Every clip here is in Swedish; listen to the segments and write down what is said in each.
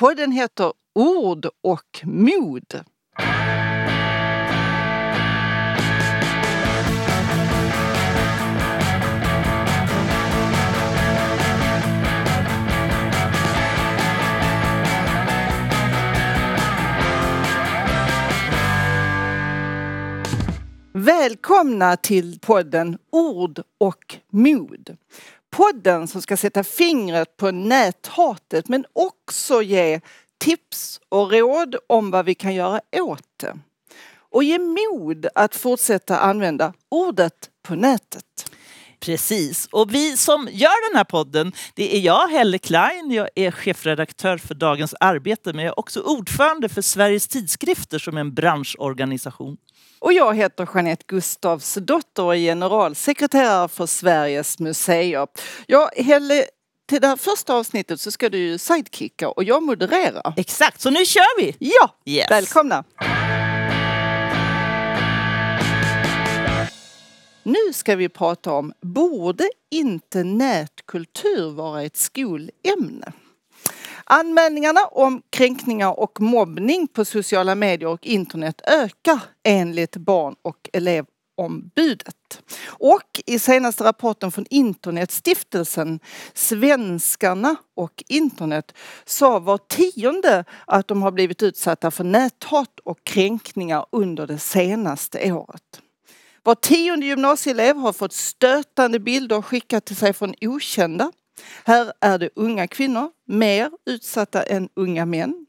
Podden heter Ord och mod. Välkomna till podden Ord och mod. Podden som ska sätta fingret på näthatet men också ge tips och råd om vad vi kan göra åt det. Och ge mod att fortsätta använda ordet på nätet. Precis, och vi som gör den här podden, det är jag, Helle Klein. Jag är chefredaktör för Dagens Arbete, men jag är också ordförande för Sveriges Tidskrifter som är en branschorganisation. Och jag heter Jeanette Gustavs dotter och är generalsekreterare för Sveriges museer. Ja, Helle, till det här första avsnittet så ska du ju sidekicka och jag modererar. Exakt, så nu kör vi! Ja, Yes. välkomna! Nu ska vi prata om, borde inte nätkultur vara ett skolämne? Anmälningarna om kränkningar och mobbning på sociala medier och internet ökar enligt Barn och elevombudet. Och i senaste rapporten från Internetstiftelsen Svenskarna och internet sa var tionde att de har blivit utsatta för näthat och kränkningar under det senaste året. Var tionde gymnasieelev har fått stötande bilder skickat till sig från okända. Här är det unga kvinnor mer utsatta än unga män.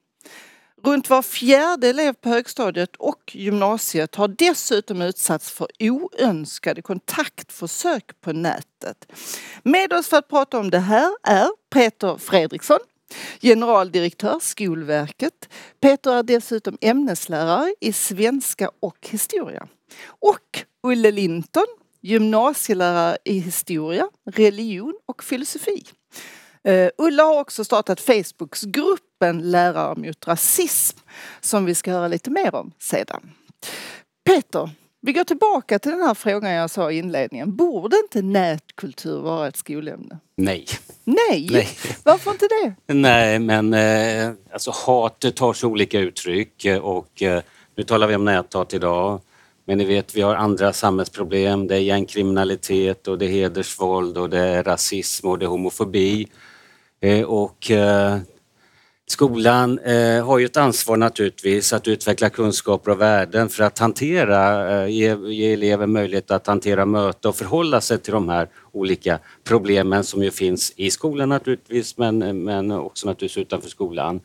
Runt var fjärde elev på högstadiet och gymnasiet har dessutom utsatts för oönskade kontaktförsök på nätet. Med oss för att prata om det här är Peter Fredriksson, generaldirektör Skolverket. Peter är dessutom ämneslärare i svenska och historia. Och Ulle Linton, gymnasielärare i historia, religion och filosofi. Uh, Ulla har också startat Facebooksgruppen Lärare mot rasism som vi ska höra lite mer om sedan. Peter, vi går tillbaka till den här frågan jag sa i inledningen. Borde inte nätkultur vara ett skolämne? Nej. Nej, Nej. varför inte det? Nej, men eh, alltså hatet tar sig olika uttryck eh, och eh, nu talar vi om näthat idag. Men ni vet, vi har andra samhällsproblem. Det är gängkriminalitet och det är hedersvåld och det är rasism och det är homofobi. Eh, och eh, skolan eh, har ju ett ansvar naturligtvis att utveckla kunskaper och värden för att hantera, ge, ge elever möjlighet att hantera möte och förhålla sig till de här olika problemen som ju finns i skolan naturligtvis men, men också naturligtvis utanför skolan.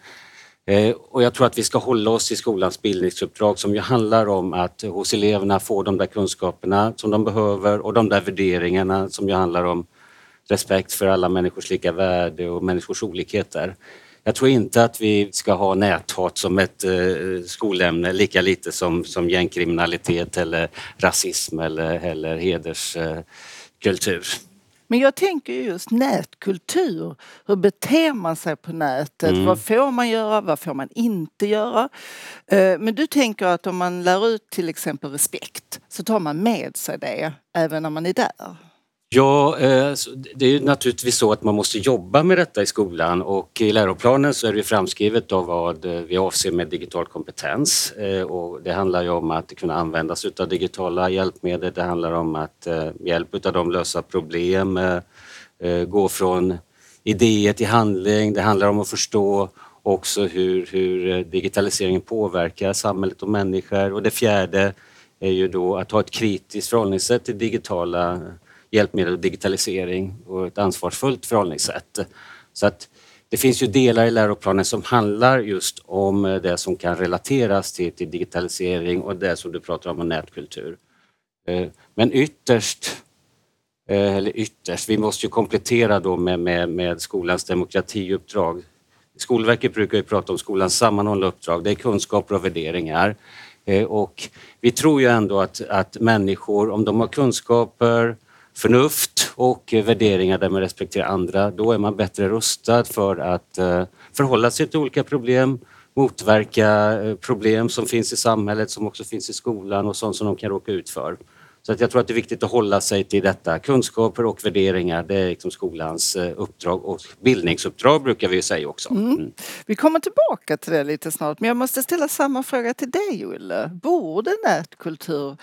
Eh, och jag tror att vi ska hålla oss till skolans bildningsuppdrag som ju handlar om att hos eleverna få de där kunskaperna som de behöver och de där värderingarna som ju handlar om respekt för alla människors lika värde och människors olikheter. Jag tror inte att vi ska ha näthat som ett eh, skolämne lika lite som, som gängkriminalitet eller rasism eller, eller hederskultur. Eh, men jag tänker just nätkultur. Hur beter man sig på nätet? Mm. Vad får man göra? Vad får man inte göra? Eh, Men du tänker att om man lär ut till exempel respekt så tar man med sig det även när man är där? Ja, eh, det är ju naturligtvis så att man måste jobba med detta i skolan och i läroplanen så är det ju framskrivet av vad eh, vi avser med digital kompetens eh, och det handlar ju om att kunna använda sig av digitala hjälpmedel. Det handlar om att med hjälp av dem lösa problem, gå från idéer till handling. Det handlar om att förstå också hur, hur digitaliseringen påverkar samhället och människor. Och det fjärde är ju då att ha ett kritiskt förhållningssätt till digitala hjälpmedel och digitalisering och ett ansvarsfullt förhållningssätt. Så att det finns ju delar i läroplanen som handlar just om eh, det som kan relateras till, till digitalisering och det som du pratar om, om nätkultur. Eh, men ytterst, eh, eller ytterst, vi måste ju komplettera då med, med, med skolans demokratiuppdrag. Skolverket brukar ju prata om skolans sammanhållna uppdrag, det är kunskaper och värderingar. Och vi tror ju ändå att, att människor, om de har kunskaper, förnuft och värderingar där man respekterar andra, då är man bättre rustad för att eh, förhålla sig till olika problem, motverka eh, problem som finns i samhället, som också finns i skolan och sånt som de kan råka ut för. Så att jag tror att det är viktigt att hålla sig till detta. Kunskaper och värderingar, det är liksom skolans eh, uppdrag och bildningsuppdrag brukar vi säga också. Mm. Vi kommer tillbaka till det lite snart men jag måste ställa samma fråga till dig Olle. Borde nätkultur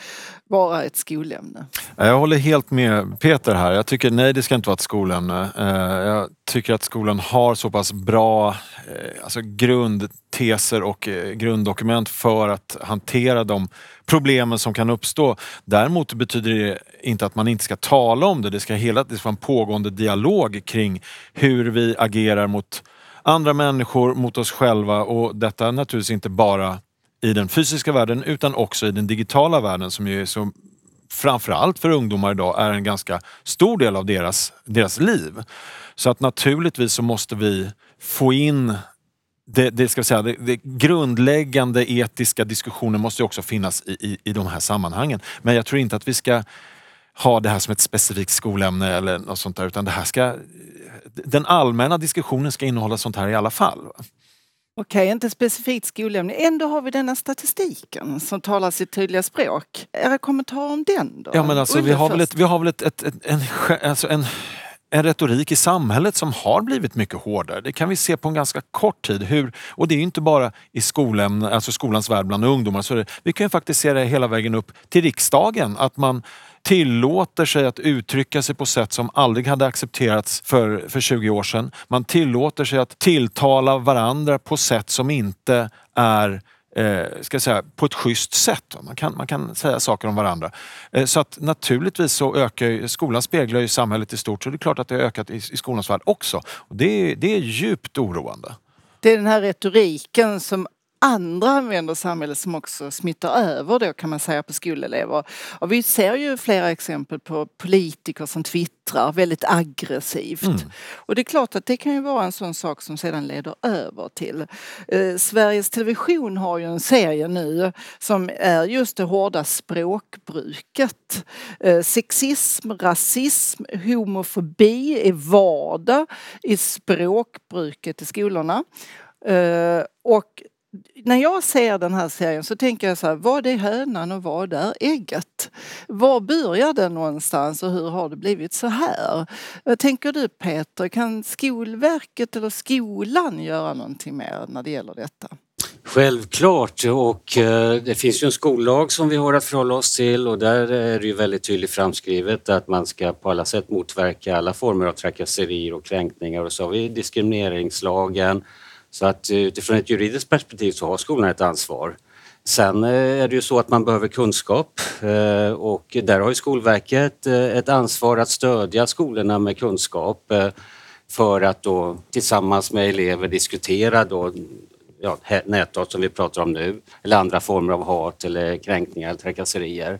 vara ett skolämne? Jag håller helt med Peter här. Jag tycker nej, det ska inte vara ett skolämne. Eh, jag tycker att skolan har så pass bra eh, alltså grundteser och eh, grunddokument för att hantera de problemen som kan uppstå. Däremot betyder det inte att man inte ska tala om det. Det ska hela det ska vara en pågående dialog kring hur vi agerar mot andra människor, mot oss själva och detta naturligtvis inte bara i den fysiska världen utan också i den digitala världen som ju är så framförallt för ungdomar idag är en ganska stor del av deras, deras liv. Så att naturligtvis så måste vi få in det, det, ska säga, det, det, grundläggande etiska diskussionen måste också finnas i, i, i de här sammanhangen. Men jag tror inte att vi ska ha det här som ett specifikt skolämne eller något sånt där utan det här ska, den allmänna diskussionen ska innehålla sånt här i alla fall. Okej, inte specifikt skolämne. Ändå har vi denna statistiken som talar sitt tydliga språk. Era kommentarer om den då? Ja men alltså vi har väl, ett, vi har väl ett, ett, ett en, alltså en en retorik i samhället som har blivit mycket hårdare. Det kan vi se på en ganska kort tid. Hur, och det är inte bara i skolan, alltså skolans värld bland ungdomar. Så det, vi kan faktiskt se det hela vägen upp till riksdagen. Att man tillåter sig att uttrycka sig på sätt som aldrig hade accepterats för, för 20 år sedan. Man tillåter sig att tilltala varandra på sätt som inte är eh, ska säga, på ett schysst sätt. Man kan, man kan säga saker om varandra. Eh, så att naturligtvis så ökar ju, skolan speglar ju samhället i stort så det är klart att det har ökat i, i skolans värld också. Och det, det är djupt oroande. Det är den här retoriken som andra använder samhället som också smittar över då kan man säga på skolelever. Och vi ser ju flera exempel på politiker som twittrar väldigt aggressivt. Mm. Och det är klart att det kan ju vara en sån sak som sedan leder över till. Eh, Sveriges Television har ju en serie nu som är just det hårda språkbruket. Eh, sexism, rasism, homofobi är vardag i språkbruket i skolorna. Uh, och när jag ser den här serien så tänker jag så här, vad är hönan och vad är ägget? Var börjar den någonstans och hur har det blivit så här? Vad tänker du Peter, kan Skolverket eller skolan göra någonting mer när det gäller detta? Självklart och eh, det finns ju en skollag som vi har att förhålla oss till och där är det ju väldigt tydligt framskrivet att man ska på alla sätt motverka alla former av trakasserier och kränkningar och så har vi diskrimineringslagen så att eh, utifrån ett juridiskt perspektiv så har skolan ett ansvar. Sen eh, är det ju så att man behöver kunskap eh, och där har ju Skolverket ett ansvar att stödja skolorna med kunskap för att då tillsammans med elever diskutera då, ja, näthat som vi pratar om nu eller andra former av hat eller kränkningar eller trakasserier.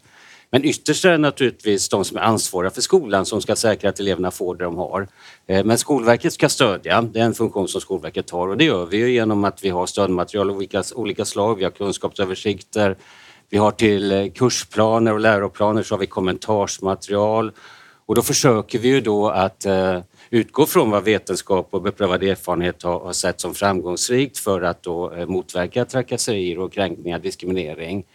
Men ytterst är det naturligtvis de som är ansvariga för skolan som ska säkra att eleverna får det de har. Eh, men Skolverket ska stödja, det är en funktion som Skolverket har och det gör vi ju genom att vi har stödmaterial av olika, olika slag, vi har kunskapsöversikter, vi har till eh, kursplaner och läroplaner så har vi kommentarsmaterial. Och då försöker vi ju då att eh, utgå från vad vetenskap och beprövad erfarenhet har, har sett som framgångsrikt för att då motverka trakasserier och kränkningar, diskriminering.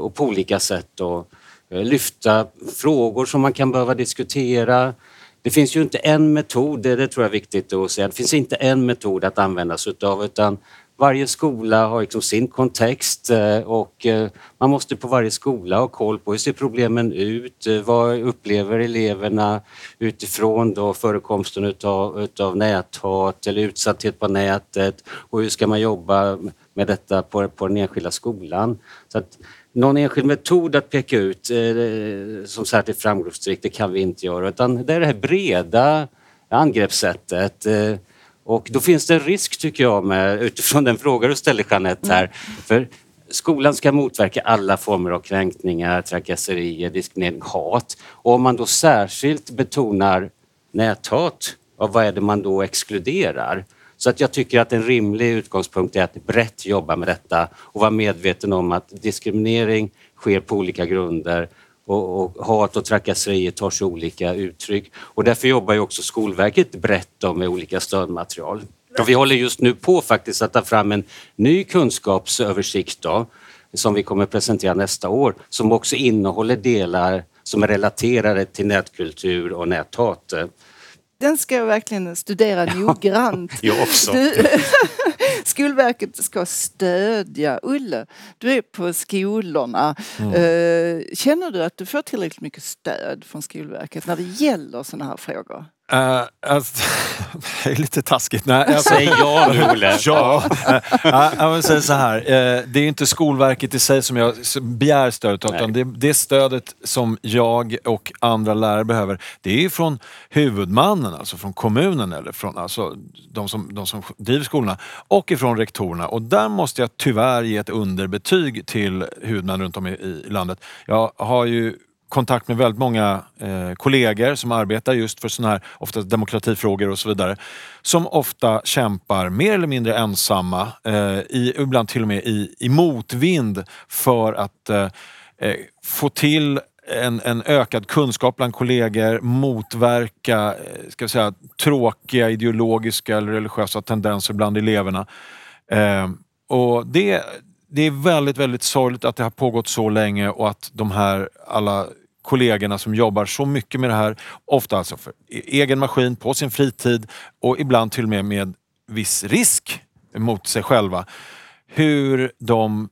Och på olika sätt då Eh, lyfta frågor som man kan behöva diskutera. Det finns ju inte en metod, det, tror jag är viktigt att säga. Det finns inte en metod att använda sig utav utan varje skola har liksom sin kontext eh, och eh, man måste på varje skola ha koll på hur ser problemen ut? Vad upplever eleverna utifrån då förekomsten utav, utav näthat eller utsatthet på nätet och hur ska man jobba med detta på, på den enskilda skolan? Så att någon enskild metod att peka ut eh, som särskilt framgångsrik, det kan vi inte göra. Utan det är det här breda angreppssättet. Eh, och då finns det en risk tycker jag med, utifrån den fråga du ställer Jeanette här. Mm. För skolan ska motverka alla former av kränkningar, trakasserier, diskriminering, hat. Och om man då särskilt betonar näthat, vad är det man då exkluderar? Så att jag tycker att en rimlig utgångspunkt är att brett jobba med detta och vara medveten om att diskriminering sker på olika grunder och, och hat och trakasserier tar sig olika uttryck. Och därför jobbar ju också Skolverket brett med olika stödmaterial. Och vi håller just nu på faktiskt att ta fram en ny kunskapsöversikt då, som vi kommer presentera nästa år som också innehåller delar som är relaterade till nätkultur och näthat. Den ska jag verkligen studera noggrant. jag också. Du, Skolverket ska stödja. Ulle, du är på skolorna. Mm. Eh, känner du att du får tillräckligt mycket stöd från Skolverket när det gäller sådana här frågor? Uh, alltså, det är lite taskigt. Nej, alltså, Säg ja nu Olle. ja. Uh, jag vill säga så här. Uh, det är inte Skolverket i sig som jag begär stödet utan det, det stödet som jag och andra lärare behöver det är från huvudmannen, alltså från kommunen eller från alltså, de, som, de som driver skolorna och ifrån rektorerna. Och där måste jag tyvärr ge ett underbetyg till huvudmän runt om i, i landet. Jag har ju kontakt med väldigt många eh, kollegor som arbetar just för sådana här, ofta demokratifrågor och så vidare. Som ofta kämpar mer eller mindre ensamma, eh, i, ibland till och med i, i motvind för att eh, eh få till en, en, ökad kunskap bland kollegor, motverka eh, ska säga, tråkiga ideologiska eller religiösa tendenser bland eleverna. Eh, och det, det är väldigt, väldigt sorgligt att det har pågått så länge och att de här alla kollegorna som jobbar så mycket med det här, ofta alltså för e-, egen maskin, på sin fritid och ibland till och med med viss risk mot sig själva. Hur de,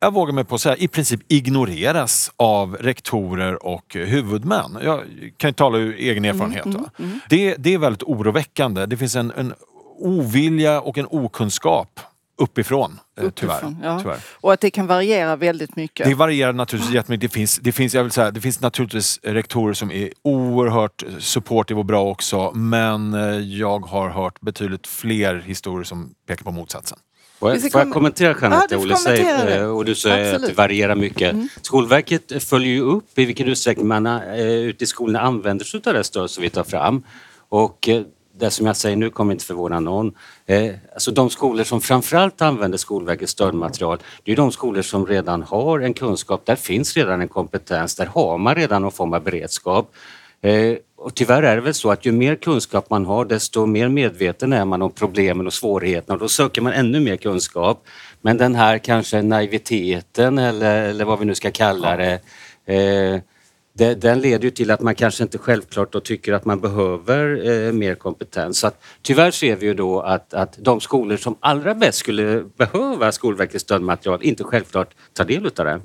jag vågar mig på att säga, i princip ignoreras av rektorer och huvudmän. Jag kan ju tala ur egen mm, erfarenhet. Mm, mm, mm. Det, det är väldigt oroväckande. Det finns en, en ovilja och en okunskap uppifrån, eh, uppifrån tyvärr, ja. tyvärr. Och att det kan variera väldigt mycket. Det varierar naturligtvis jättemycket. Det finns, det finns, jag vill säga, det finns naturligtvis rektorer som är oerhört supportive och bra också men eh, jag har hört betydligt fler historier som pekar på motsatsen. Får jag, får jag kommentera Jeanette? Ja, Olle säger, och du säger Absolut. att det varierar mycket. Mm. Skolverket följer ju upp i vilken utsträckning man ute i skolorna använder sig av det stöd som vi tar fram. Och det som jag säger nu kommer inte förvåna någon. Eh, alltså de skolor som framförallt använder Skolverkets stödmaterial, det är de skolor som redan har en kunskap, där finns redan en kompetens, där har man redan någon form av beredskap. Eh, och tyvärr är det väl så att ju mer kunskap man har desto mer medveten är man om problemen och svårigheterna och då söker man ännu mer kunskap. Men den här kanske naiviteten eller, eller vad vi nu ska kalla det eh, det, den leder ju till att man kanske inte självklart då tycker att man behöver eh, mer kompetens. Så att, tyvärr ser vi ju då att, att de skolor som allra bäst skulle behöva Skolverkets stödmaterial inte självklart tar del av det.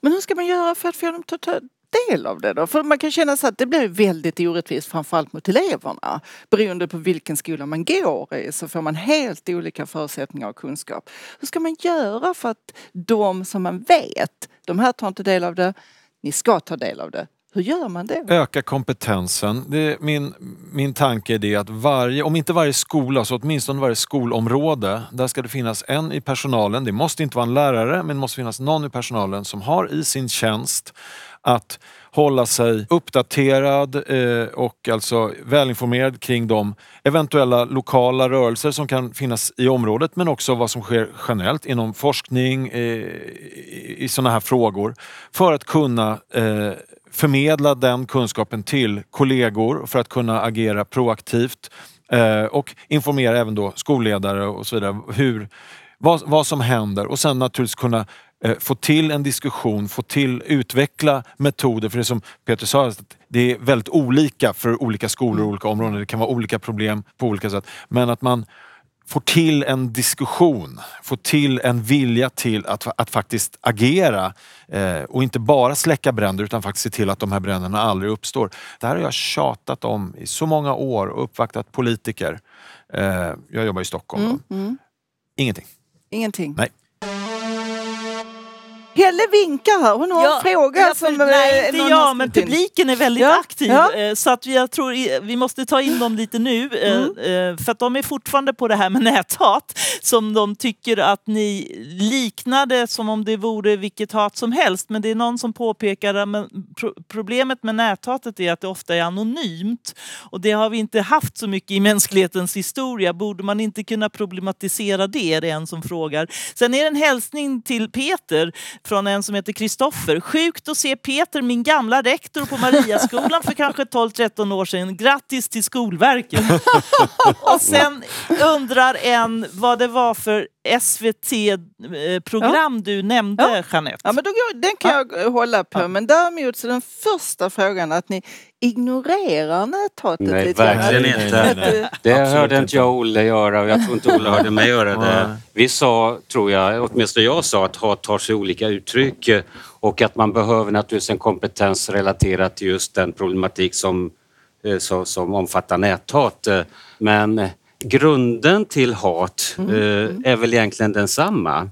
Men hur ska man göra för att få dem att ta del av det då? För man kan känna sig att det blir väldigt orättvist framförallt mot eleverna. Beroende på vilken skola man går i så får man helt olika förutsättningar och kunskap. Hur ska man göra för att de som man vet, de här tar inte del av det, ni ska ta del av det. Hur gör man det? Öka kompetensen. Det min, min tanke är det att varje, om inte varje skola så åtminstone varje skolområde, där ska det finnas en i personalen, det måste inte vara en lärare, men det måste finnas någon i personalen som har i sin tjänst att hålla sig uppdaterad eh, och alltså välinformerad kring de eventuella lokala rörelser som kan finnas i området men också vad som sker generellt inom forskning eh, i sådana här frågor. För att kunna eh, förmedla den kunskapen till kollegor för att kunna agera proaktivt och informera även då skolledare och så vidare hur, vad, vad som händer och sen naturligtvis kunna Eh, få till en diskussion, få till, utveckla metoder. För det som Peter sa, det är väldigt olika för olika skolor och olika områden. Det kan vara olika problem på olika sätt. Men att man får till en diskussion, får till en vilja till att, att faktiskt agera eh, och inte bara släcka bränder utan faktiskt se till att de här bränderna aldrig uppstår. Det här har jag tjatat om i så många år och uppvaktat politiker. Eh, jag jobbar i Stockholm. Mm, mm. Ingenting. Ingenting? Nej. Helle vinkar här, hon har ja, en fråga. Ja, som, nej, inte jag, men publiken är väldigt ja, aktiv. Ja. Eh, så att jag tror vi måste ta in dem lite nu. Eh, mm. För att de är fortfarande på det här med näthat. Som de tycker att ni liknade som om det vore vilket hat som helst. Men det är någon som påpekar att problemet med näthatet är att det ofta är anonymt. Och det har vi inte haft så mycket i mänsklighetens historia. Borde man inte kunna problematisera det? Det är en som frågar. Sen är det en hälsning till Peter från en som heter Kristoffer. Sjukt att se Peter, min gamla rektor på Mariaskolan för kanske 12-13 år sedan. Grattis till Skolverket! och sen undrar en vad det var för SVT-program eh, du nämnde, Ja. Jeanette. Ja, men då, den kan jag hålla på. Men däremot så den första frågan att ni ignorerar näthatet Nej, lite verkligen Nej, inte. nej, nej. Att, Det Absolut hörde inte inte. jag Olle göra och jag tror inte Olle hörde mig göra det. Vi sa, tror jag, åtminstone jag sa att hat tar sig olika uttryck och att man behöver naturligtvis en kompetens relaterat till just den problematik som, eh, som, som omfattar näthat. Men grunden till hat eh, är väl egentligen densamma. Eh,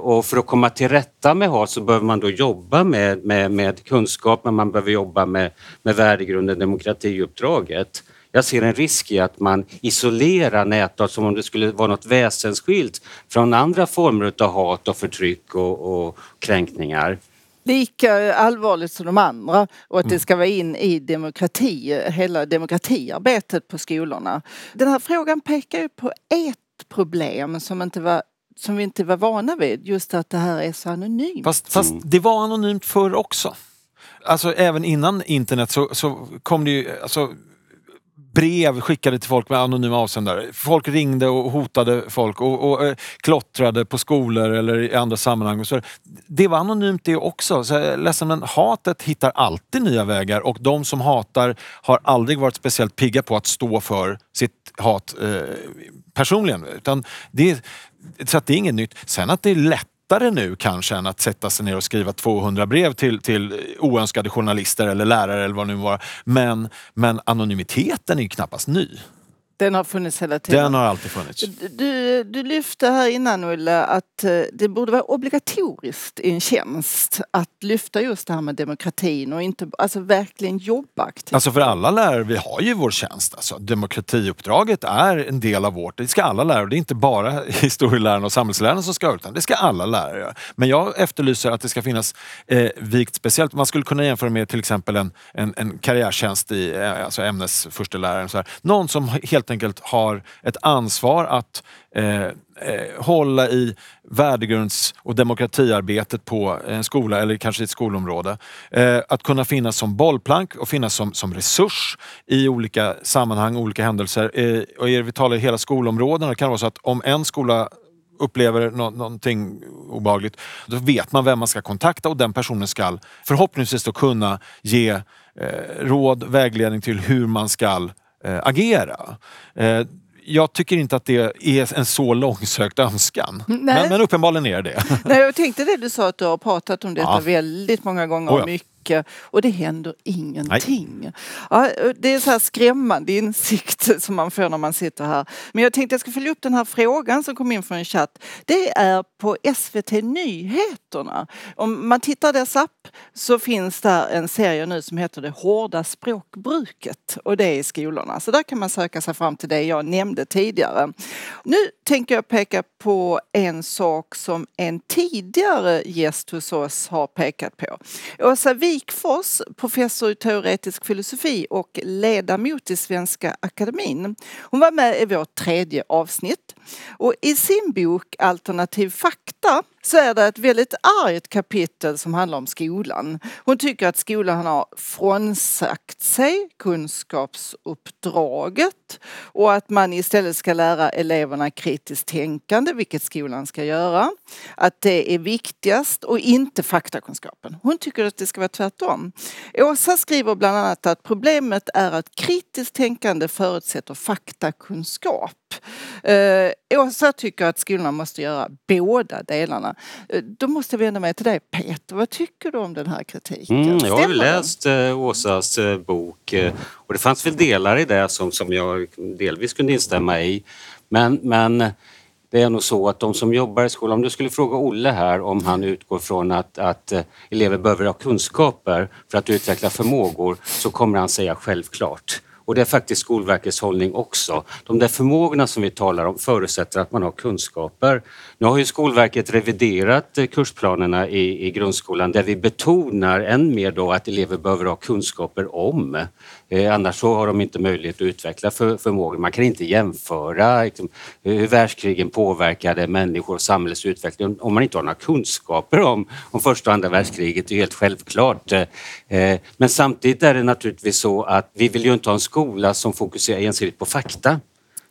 Och för att komma till rätta med hat så behöver man då jobba med, med, med kunskap, men man behöver jobba med, med värdegrunden, demokratiuppdraget. Jag ser en risk i att man isolerar näthat som om det skulle vara något väsensskilt från andra former av hat och förtryck och, och kränkningar. lika allvarligt som de andra och att Mm. det ska vara in i demokrati, hela demokratiarbetet på skolorna. Den här frågan pekar ju på ett problem som, inte var, som vi inte var vana vid, just att det här är så anonymt. Fast, fast det var anonymt förr också. Alltså även innan internet så, så kom det ju alltså, brev skickade till folk med anonyma avsändare. Folk ringde och hotade folk och, och eh, klottrade på skolor eller i andra sammanhang. Och så. Det var anonymt det också. Så jag är ledsen, men hatet hittar alltid nya vägar och de som hatar har aldrig varit speciellt pigga på att stå för sitt hat eh, personligen. Utan det, är- så att det är inget nytt. Sen att det är lättare nu kanske än att sätta sig ner och skriva 200 brev till, till oönskade journalister eller lärare eller vad det nu var. Men, men anonymiteten är ju knappast ny. Den har funnits hela tiden. Den har alltid funnits. Du, du lyfte här innan Ulla att eh, det borde vara obligatoriskt i en tjänst att lyfta just det här med demokratin och inte, alltså verkligen jobba aktivt. Alltså för alla lärare, vi har ju vår tjänst. Alltså, demokratiuppdraget är en del av vårt. Det ska alla lärare. Det är inte bara historielärarna och samhällslärarna som ska göra utan det ska alla lärare göra. Men jag efterlyser att det ska finnas eh, vikt speciellt. Man skulle kunna jämföra med till exempel en, en, en karriärtjänst i eh, alltså ämnesförsteläraren. Så här. Någon som helt helt enkelt har ett ansvar att eh, eh, hålla i värdegrunds och demokratiarbetet på en skola eller kanske ett skolområde. Eh, att kunna finnas som bollplank och finnas som, som resurs i olika sammanhang, olika händelser. Eh, och vi talar i hela skolområden. Det kan vara så att om en skola upplever nå någonting obehagligt, då vet man vem man ska kontakta och den personen ska förhoppningsvis då kunna ge eh, råd, vägledning till hur man ska agera. Eh, jag tycker inte att det är en så långsökt önskan. Men, men uppenbarligen är det det. Nej, jag tänkte det du sa att du har pratat om detta Ja. väldigt många gånger och ja. Mycket och det händer ingenting. Ja, det är så här skrämmande insikt som man får när man sitter här. Men jag tänkte jag ska följa upp den här frågan som kom in från en chatt. Det är på SVT Nyheterna. Om man tittar dess app så finns där en serie nu som heter Det hårda språkbruket och det är i skolorna. Så där kan man söka sig fram till det jag nämnde tidigare. Nu tänker jag peka på en sak som en tidigare gäst hos oss har pekat på. Åsa Wikfors, professor i teoretisk filosofi och ledamot i Svenska Akademin. Hon var med i vårt tredje avsnitt och i sin bok Alternativ fakta så är det ett väldigt argt kapitel som handlar om skolan. Hon tycker att skolan har frånsagt sig kunskapsuppdraget och att man istället ska lära eleverna kritiskt tänkande, vilket skolan ska göra. Att det är viktigast och inte faktakunskapen. Hon tycker att det ska vara tvärtom. Åsa skriver bland annat att problemet är att kritiskt tänkande förutsätter faktakunskap. Eh, Åsa tycker att skolorna måste göra båda delarna. Eh, Då måste jag vända mig till dig Peter. Vad tycker du om den här kritiken? Mm, jag har ju läst eh, Åsas eh, bok eh, och det fanns väl delar i det som, som jag delvis kunde instämma i. Men, men det är nog så att de som jobbar i skolan, om du skulle fråga Olle här om han utgår från att, att eh, elever behöver ha kunskaper för att utveckla förmågor så kommer han säga självklart. och det är faktiskt Skolverkets hållning också. De där förmågorna som vi talar om förutsätter att man har kunskaper. Nu har ju Skolverket reviderat eh, kursplanerna i, i grundskolan där vi betonar än mer då att elever behöver ha kunskaper om. Eh, annars så har de inte möjlighet att utveckla för, förmågor. Man kan inte jämföra liksom, hur världskrigen påverkade människor och samhällets utveckling om man inte har några kunskaper om, om första och andra världskriget. Det är helt självklart. Eh, eh, men samtidigt är det naturligtvis så att vi vill ju inte ha en skola som fokuserar ensidigt på fakta.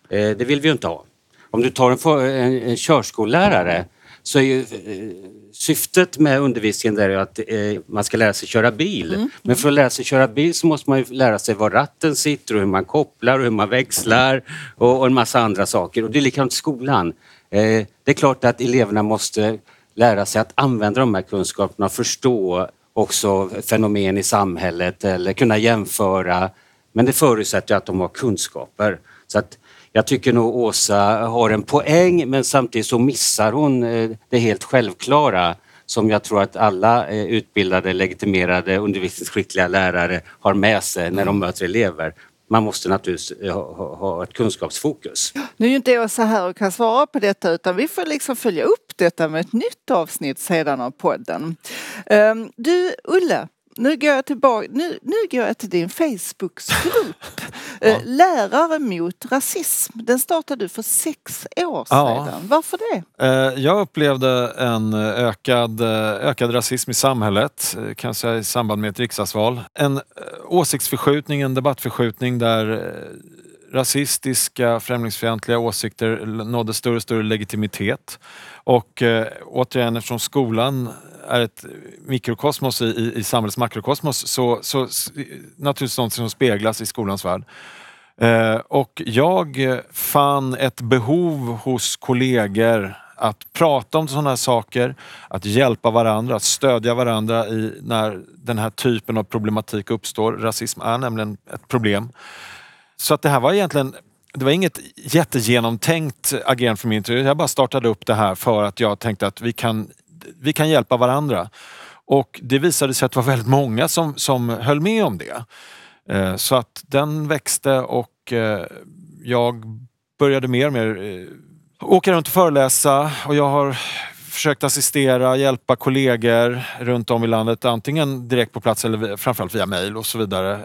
Eh, det vill vi ju inte ha. Om du tar en, en, en körskollärare så är ju eh, syftet med undervisningen där är att eh, man ska lära sig köra bil. Mm. Men för att lära sig köra bil så måste man lära sig var ratten sitter och hur man kopplar och hur man växlar och, och en massa andra saker. Och det är likadant i skolan. Eh, det är klart att eleverna måste lära sig att använda de här kunskaperna och förstå också fenomen i samhället eller kunna jämföra. Men det förutsätter att de har kunskaper. Så att jag tycker nog Åsa har en poäng men samtidigt så missar hon eh, det helt självklara som jag tror att alla eh, utbildade, legitimerade, undervisningsskickliga lärare har med sig när de möter elever. Man måste naturligtvis eh, ha, ha ett kunskapsfokus. Nu är ju inte Åsa här och kan svara på detta utan vi får liksom följa upp detta med ett nytt avsnitt sedan av podden. Ehm, du Ulle, nu går jag tillbaka, nu, nu går jag till din Facebookgrupp ja. Eh, lärare mot rasism. Den startade du för sex år sedan. Varför det? Eh, jag upplevde en ökad, eh, ökad rasism i samhället, kan säga i samband med ett riksdagsval. En åsiktsförskjutning, en debattförskjutning där rasistiska, främlingsfientliga åsikter nådde större och större legitimitet. Och eh, återigen, eftersom skolan är ett mikrokosmos i, i samhällets makrokosmos så, så naturligtvis något som speglas i skolans värld. Eh, och jag fann ett behov hos kollegor att prata om sådana här saker, att hjälpa varandra, att stödja varandra i, när den här typen av problematik uppstår. Rasism är nämligen ett problem. Så att det här var egentligen det var inget jättegenomtänkt agerande från min sida. Jag bara startade upp det här för att jag tänkte att vi kan vi kan hjälpa varandra. Och det visade sig att det var väldigt många som, som höll med om det. Eh, så att den växte och eh, jag började mer och mer eh, åka runt och föreläsa och jag har försökt assistera, hjälpa kollegor runt om i landet, antingen direkt på plats eller framförallt via mejl och så vidare.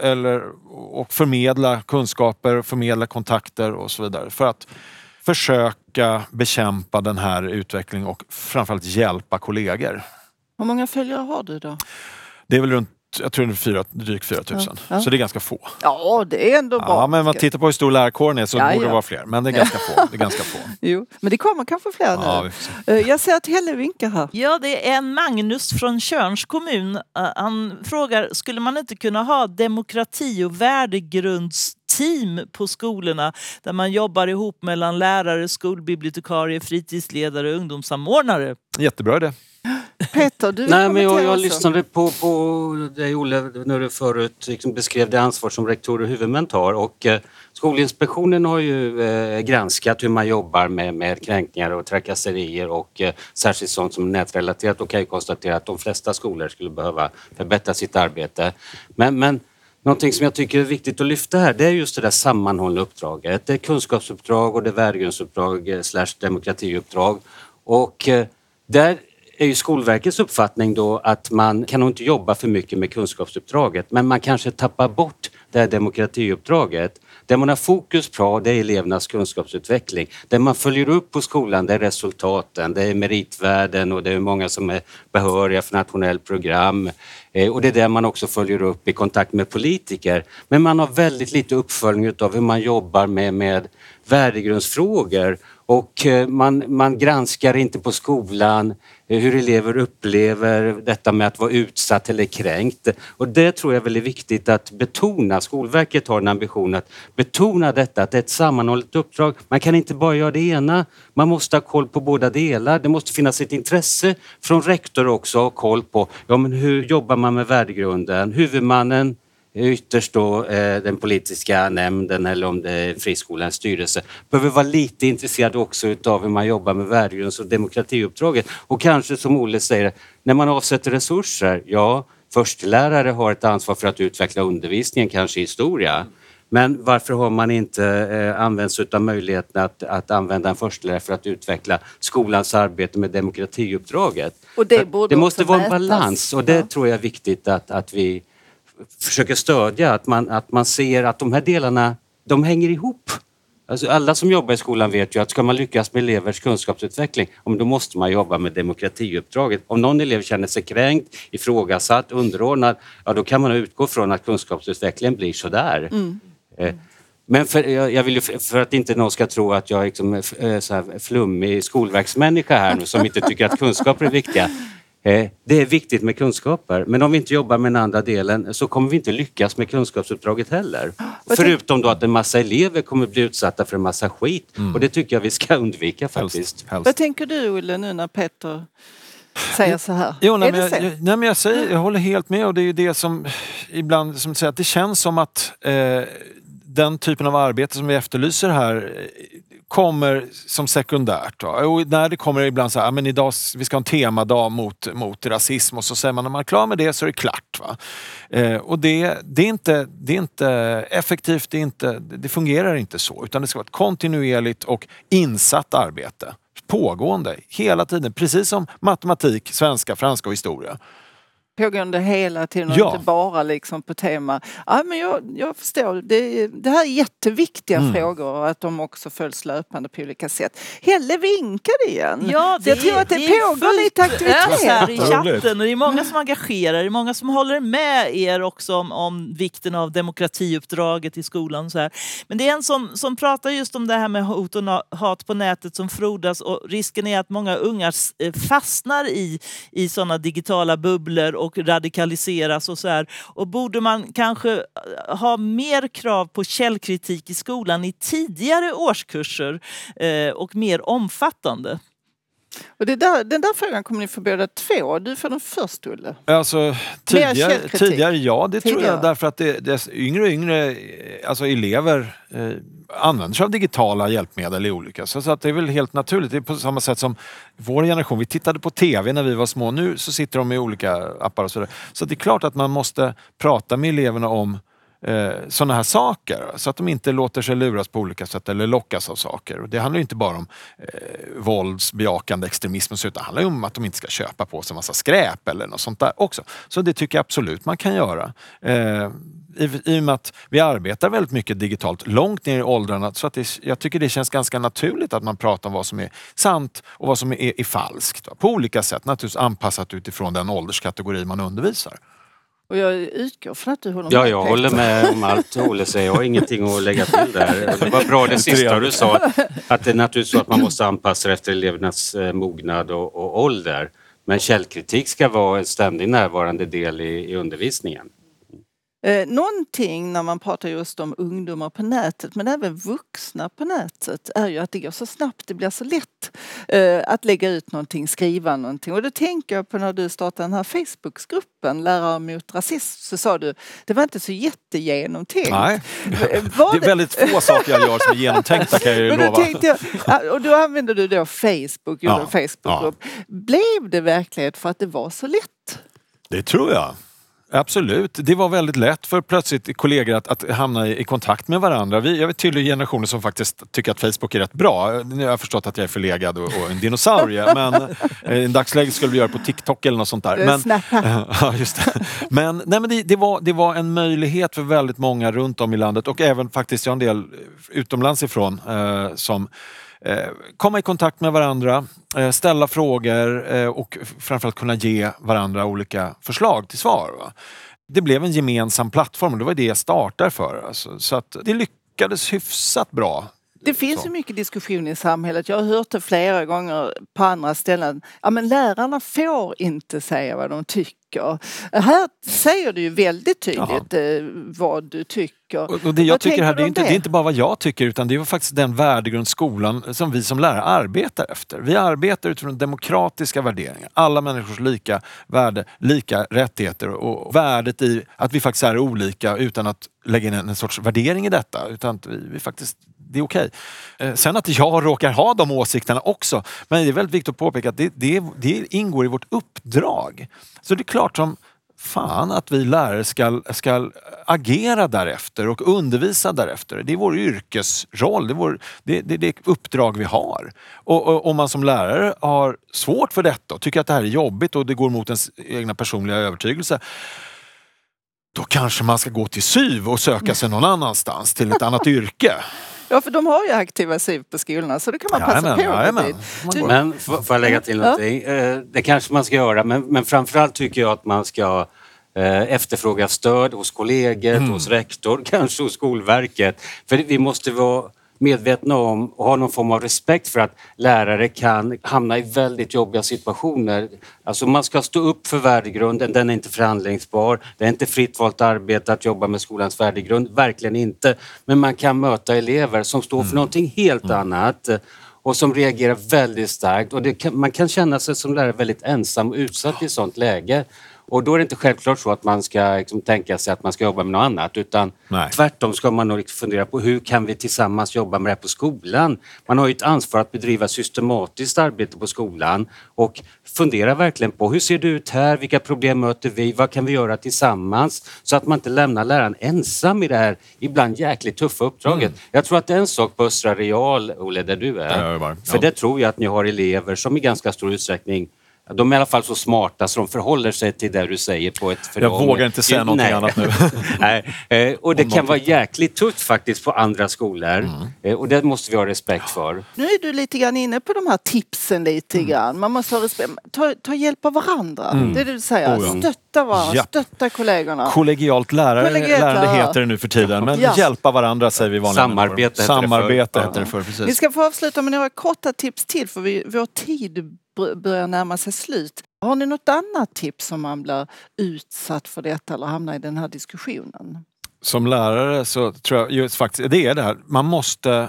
Eller, och förmedla kunskaper, förmedla kontakter och så vidare. För att försöka bekämpa den här utvecklingen och framförallt hjälpa kollegor. Hur många följare har du då? Det är väl runt jag tror det är fyra, drygt 4 000. Ja, ja. Så det är ganska få. Ja, det är ändå bra. Ja, men om man tittar på hur stor lärarkåren är så ja, borde det vara fler. Men det är ganska få. Det är ganska få. jo, men det kommer kanske fler nu. Eh, jag ser att Helle vinkar här. Ja, det är en Magnus från Tjörns kommun. Eh, han frågar, skulle man inte kunna ha demokrati och värdegrunds team på skolorna där man jobbar ihop mellan lärare, skolbibliotekarie, fritidsledare och ungdomssamordnare. Jättebra idé. Peter, du Nej, men jag, jag lyssnade på, på dig Olle när du förut liksom beskrev det ansvar som rektorer och huvudmän tar och eh, Skolinspektionen har ju eh, granskat hur man jobbar med, med kränkningar och trakasserier och eh, särskilt sånt som är nätrelaterat och kan ju konstatera att de flesta skolor skulle behöva förbättra sitt arbete. Men, men Någonting som jag tycker är viktigt att lyfta här det är just det där sammanhållna uppdraget. Det är kunskapsuppdrag och det är värdegrundsuppdrag eh, slash demokratiuppdrag. Och eh, där är ju Skolverkets uppfattning då att man kan nog inte jobba för mycket med kunskapsuppdraget men man kanske tappar bort det här demokratiuppdraget. Det man har fokus på det är elevernas kunskapsutveckling. Det man följer upp på skolan det är resultaten, det är meritvärden och det är hur många som är behöriga för nationellt program. Eh, och det är det man också följer upp i kontakt med politiker. Men man har väldigt lite uppföljning av hur man jobbar med, med värdegrundsfrågor och eh, man, man granskar inte på skolan eh, hur elever upplever detta med att vara utsatt eller kränkt. Och det tror jag väl är viktigt att betona. Skolverket har en ambition att betona detta, att det är ett sammanhållet uppdrag. Man kan inte bara göra det ena, man måste ha koll på båda delar. Det måste finnas ett intresse från rektor också att ha koll på ja, men hur jobbar man med värdegrunden. Huvudmannen ytterst då eh, den politiska nämnden eller om det är friskolans styrelse behöver vara lite intresserad också utav hur man jobbar med värdegrunds och demokratiuppdraget. Och kanske som Olle säger, när man avsätter resurser, ja, förstelärare har ett ansvar för att utveckla undervisningen, kanske historia. Men varför har man inte eh, använt sig av möjligheten att, att använda en förstelärare för att utveckla skolans arbete med demokratiuppdraget? Och det det måste vara en mätas. balans och det Ja. tror jag är viktigt att, att vi försöker stödja, att man, att man ser att de här delarna, de hänger ihop. Alltså alla som jobbar i skolan vet ju att ska man lyckas med elevers kunskapsutveckling, då måste man jobba med demokratiuppdraget. Om någon elev känner sig kränkt, ifrågasatt, underordnad, ja då kan man utgå från att kunskapsutvecklingen blir sådär. Eh, Men för, jag jag vill ju, för att inte någon ska tro att jag är liksom, eh, så här flummig skolverksmänniska här nu som inte tycker att kunskaper är viktiga. Eh, Det är viktigt med kunskaper, men om vi inte jobbar med den andra delen så kommer vi inte lyckas med kunskapsuppdraget heller. Vad Förutom då att en massa elever kommer bli utsatta för en massa skit och det tycker jag vi ska undvika faktiskt. Helst, helst. Vad tänker du Olle nu när Peter säger så här? Jo, nej, men jag- nej, men jag, säger, jag håller helt med och det är ju det som ibland som säger att det känns som att eh, den typen av arbete som vi efterlyser här eh, kommer som sekundärt. Då. Och när det kommer ibland så här, ah, men idag vi ska ha en temadag mot, mot rasism och så säger man när man är klar med det så är det klart. Va? Eh, och det, det, är inte, det är inte effektivt, det, är inte, det fungerar inte så utan det ska vara ett kontinuerligt och insatt arbete pågående hela tiden, precis som matematik, svenska, franska och historia. Pågående hela tiden och Ja. inte bara liksom på tema. Ja, men jag, jag förstår, det, det här är jätteviktiga Mm. frågor och att de också följs löpande på olika sätt. Helle vinkade igen. Ja, Så jag tror att det, pågår fullt lite här i aktivitet. Roligt. chatten och det är många som engagerar, det är många som håller med er också om, om vikten av demokratiuppdraget i skolan. och Så här. Men det är en som, som pratar just om det här med hot och hat på nätet som frodas och risken är att många unga eh, fastnar i, i sådana digitala bubblor och radikaliseras och så här. Och borde man kanske eh, ha mer krav på källkritik i skolan i tidigare årskurser eh, och mer omfattande? Och där, den där frågan kommer ni få båda två. Du får den först Olle. Alltså, tidigare, tidigare ja, det tror Tidigare. jag därför att det, det yngre och yngre eh, alltså elever eh, använder sig av digitala hjälpmedel i olika. Så, så att det är väl helt naturligt. Det är på samma sätt som vår generation, vi tittade på TV när vi var små. Nu så sitter de i olika appar och sådär. Så det är klart att man måste prata med eleverna om eh, sådana här saker. Så att de inte låter sig luras på olika sätt eller lockas av saker. Och det handlar ju inte bara om eh, våldsbejakande extremism utan det handlar ju om att de inte ska köpa på sig massa skräp eller något sånt där också. Så det tycker jag absolut man kan göra. Eh, i, I och med att vi arbetar väldigt mycket digitalt långt ner i åldrarna så att det, jag tycker det känns ganska naturligt att man pratar om vad som är sant och vad som är, är falskt. På olika sätt, naturligtvis anpassat utifrån den ålderskategori man undervisar. Och jag utgår från att du håller Ja, med jag Peter. håller med om allt Olle säger. Jag har ingenting att lägga till där. Det var bra det sista du sa, att det är naturligtvis så att man måste anpassa det efter elevernas eh, mognad och, och ålder. Men källkritik ska vara en ständigt närvarande del i, i undervisningen. Eh, någonting när man pratar just om ungdomar på nätet men även vuxna på nätet är ju att det går så snabbt, det blir så lätt eh, att lägga ut någonting, skriva någonting. Och då tänker jag på när du startade den här Facebookgruppen Lärare mot rasism så sa du det var inte så jättegenomtänkt. Nej, Eh, Var det är väldigt få saker jag gör som är genomtänkta kan jag ju lova. tänkte jag, ja, och då använde du då Facebook, Ja, en Facebookgrupp. Blev det verklighet för att det var så lätt? Det tror jag. Absolut. Det var väldigt lätt för plötsligt kollegor att, att hamna i, i kontakt med varandra. Vi, jag tydligen generationer som faktiskt tycker att Facebook är rätt bra. Nu har jag förstått att jag är förlegad och, och en dinosaurie men eh, i dagsläget skulle vi göra på TikTok eller något sånt där. Men, ja, just det. Men, nej, men det, det, var, det var en möjlighet för väldigt många runt om i landet och även faktiskt jag har en del utomlands ifrån eh, som Eh, komma i kontakt med varandra, eh, ställa frågor eh, och framförallt kunna ge varandra olika förslag till svar. Va? Det blev en gemensam plattform och det var det jag startade för. Alltså, så att det lyckades hyfsat bra. Det finns Så. ju mycket diskussion i samhället. Jag har hört det flera gånger på andra ställen. Ja, men lärarna får inte säga vad de tycker. Här säger du ju väldigt tydligt eh, vad du tycker. Och, och det jag Vad tycker här, det är, inte, det är inte bara vad jag tycker utan det är faktiskt den värdegrund skolan som vi som lärare arbetar efter. Vi arbetar utifrån demokratiska värderingar. Alla människors lika värde, lika rättigheter och värdet i att vi faktiskt är olika utan att lägga in en, sorts värdering i detta. Utan vi, vi faktiskt det är okej. Okay. Sen att jag råkar ha de åsikterna också. Men det är väldigt viktigt att påpeka att det, det, det ingår i vårt uppdrag. Så det är klart som fan att vi lärare ska, ska agera därefter och undervisa därefter. Det är vår yrkesroll, det är, vår, det, det, det uppdrag vi har. Och, och om man som lärare har svårt för detta och tycker att det här är jobbigt och det går mot ens egna personliga övertygelse då kanske man ska gå till SYV och söka sig någon annanstans till ett annat yrke. Ja, för de har ju aktiva SYV på skolorna så det kan man passa Jajamän, på. Man Du- går. Men får får jag lägga till Ja. någonting? Eh, Det kanske man ska göra, men, men framförallt tycker jag att man ska eh, efterfråga stöd hos kollegor, hos rektor, kanske hos Skolverket. För vi måste vara medvetna om och ha någon form av respekt för att lärare kan hamna i väldigt jobbiga situationer. Alltså man ska stå upp för värdegrunden, den är inte förhandlingsbar. Det är inte fritt valt arbete att jobba med skolans värdegrund, verkligen inte. Men man kan möta elever som står för någonting helt annat och som reagerar väldigt starkt. Och kan, man kan känna sig som lärare väldigt ensam och utsatt i ett sånt läge. Och då är det inte självklart så att man ska liksom tänka sig att man ska jobba med något annat utan Nej. tvärtom ska man nog liksom fundera på hur kan vi tillsammans jobba med det här på skolan? Man har ju ett ansvar att bedriva systematiskt arbete på skolan och fundera verkligen på hur ser det ut här? Vilka problem möter vi? Vad kan vi göra tillsammans? Så att man inte lämnar läraren ensam i det här ibland jäkligt tuffa uppdraget. Jag tror att det är en sak på Östra Real, Olle, där du är. Ja, jag var. För Ja. det tror jag att ni har elever som i ganska stor utsträckning de är i alla fall så smarta så de förhåller sig till det du säger på ett för Jag vågar inte säga någonting Nej. annat nu. Nej. eh, Och det kan vara jäkligt tufft faktiskt på andra skolor Mm. Eh, och det måste vi ha respekt för. Nu är du lite grann inne på de här tipsen lite Mm. grann. Man måste ha respekt. Ta, ta hjälp av varandra. Det är det du säger. Oh ja. Stötta varandra, Japp. stötta kollegorna. Kollegialt lärare, Kollegialt lärande lärare. heter det nu för tiden. Men Ja. hjälpa varandra säger vi vanliga Samarbete heter det. Samarbete Ja. heter det för precis. Vi ska få avsluta med några korta tips till för vi, vår tid börjar närma sig slut. Har ni något annat tips om man blir utsatt för detta eller hamnar i den här diskussionen? Som lärare så tror jag just faktiskt, det är det här, man måste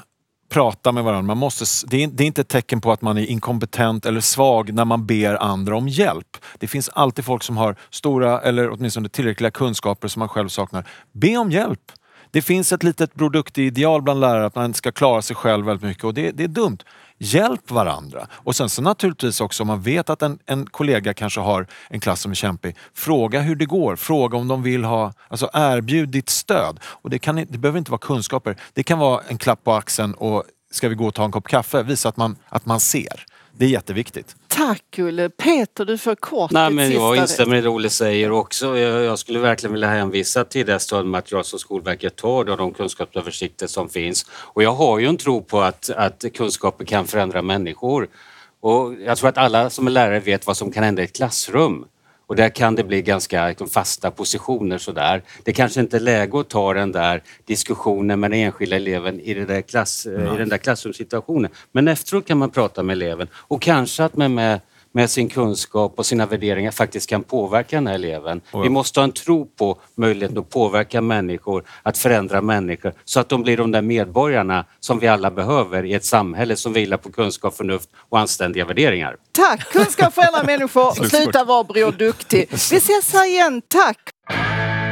prata med varandra. Man måste, det, är, det är inte ett tecken på att man är inkompetent eller svag när man ber andra om hjälp. Det finns alltid folk som har stora eller åtminstone tillräckliga kunskaper som man själv saknar. Be om hjälp! Det finns ett litet produktideal bland lärare att man ska klara sig själv väldigt mycket och det, det är dumt. Hjälp varandra. Och sen så naturligtvis också om man vet att en, en kollega kanske har en klass som är kämpig. Fråga hur det går. Fråga om de vill ha, alltså erbjud ditt stöd. Och det, kan, det behöver inte vara kunskaper. Det kan vara en klapp på axeln och ska vi gå och ta en kopp kaffe? Visa att man, att man ser. Det är jätteviktigt. Tack Ulle. Peter, du får kort Nej, men jag instämmer i det Olle säger också. Jag, jag skulle verkligen vilja hänvisa till det stödmaterial som Skolverket har och de kunskapsöversikter som finns. Och jag har ju en tro på att, att kunskaper kan förändra människor. Och jag tror att alla som är lärare vet vad som kan hända i ett klassrum. Och där kan det bli ganska liksom, fasta positioner sådär. Det kanske inte är läge att ta den där diskussionen med den enskilda eleven i, det där klass, i den där klassrumssituationen. Men efteråt kan man prata med eleven och kanske att man med med sin kunskap och sina värderingar faktiskt kan påverka den här eleven. Vi måste ha en tro på möjligheten att påverka människor, att förändra människor så att de blir de där medborgarna som vi alla behöver i ett samhälle som vilar på kunskap, förnuft och anständiga värderingar. Tack! Kunskap förändrar människor. Sluta vara Bror Duktig. Vi ses här igen. Tack!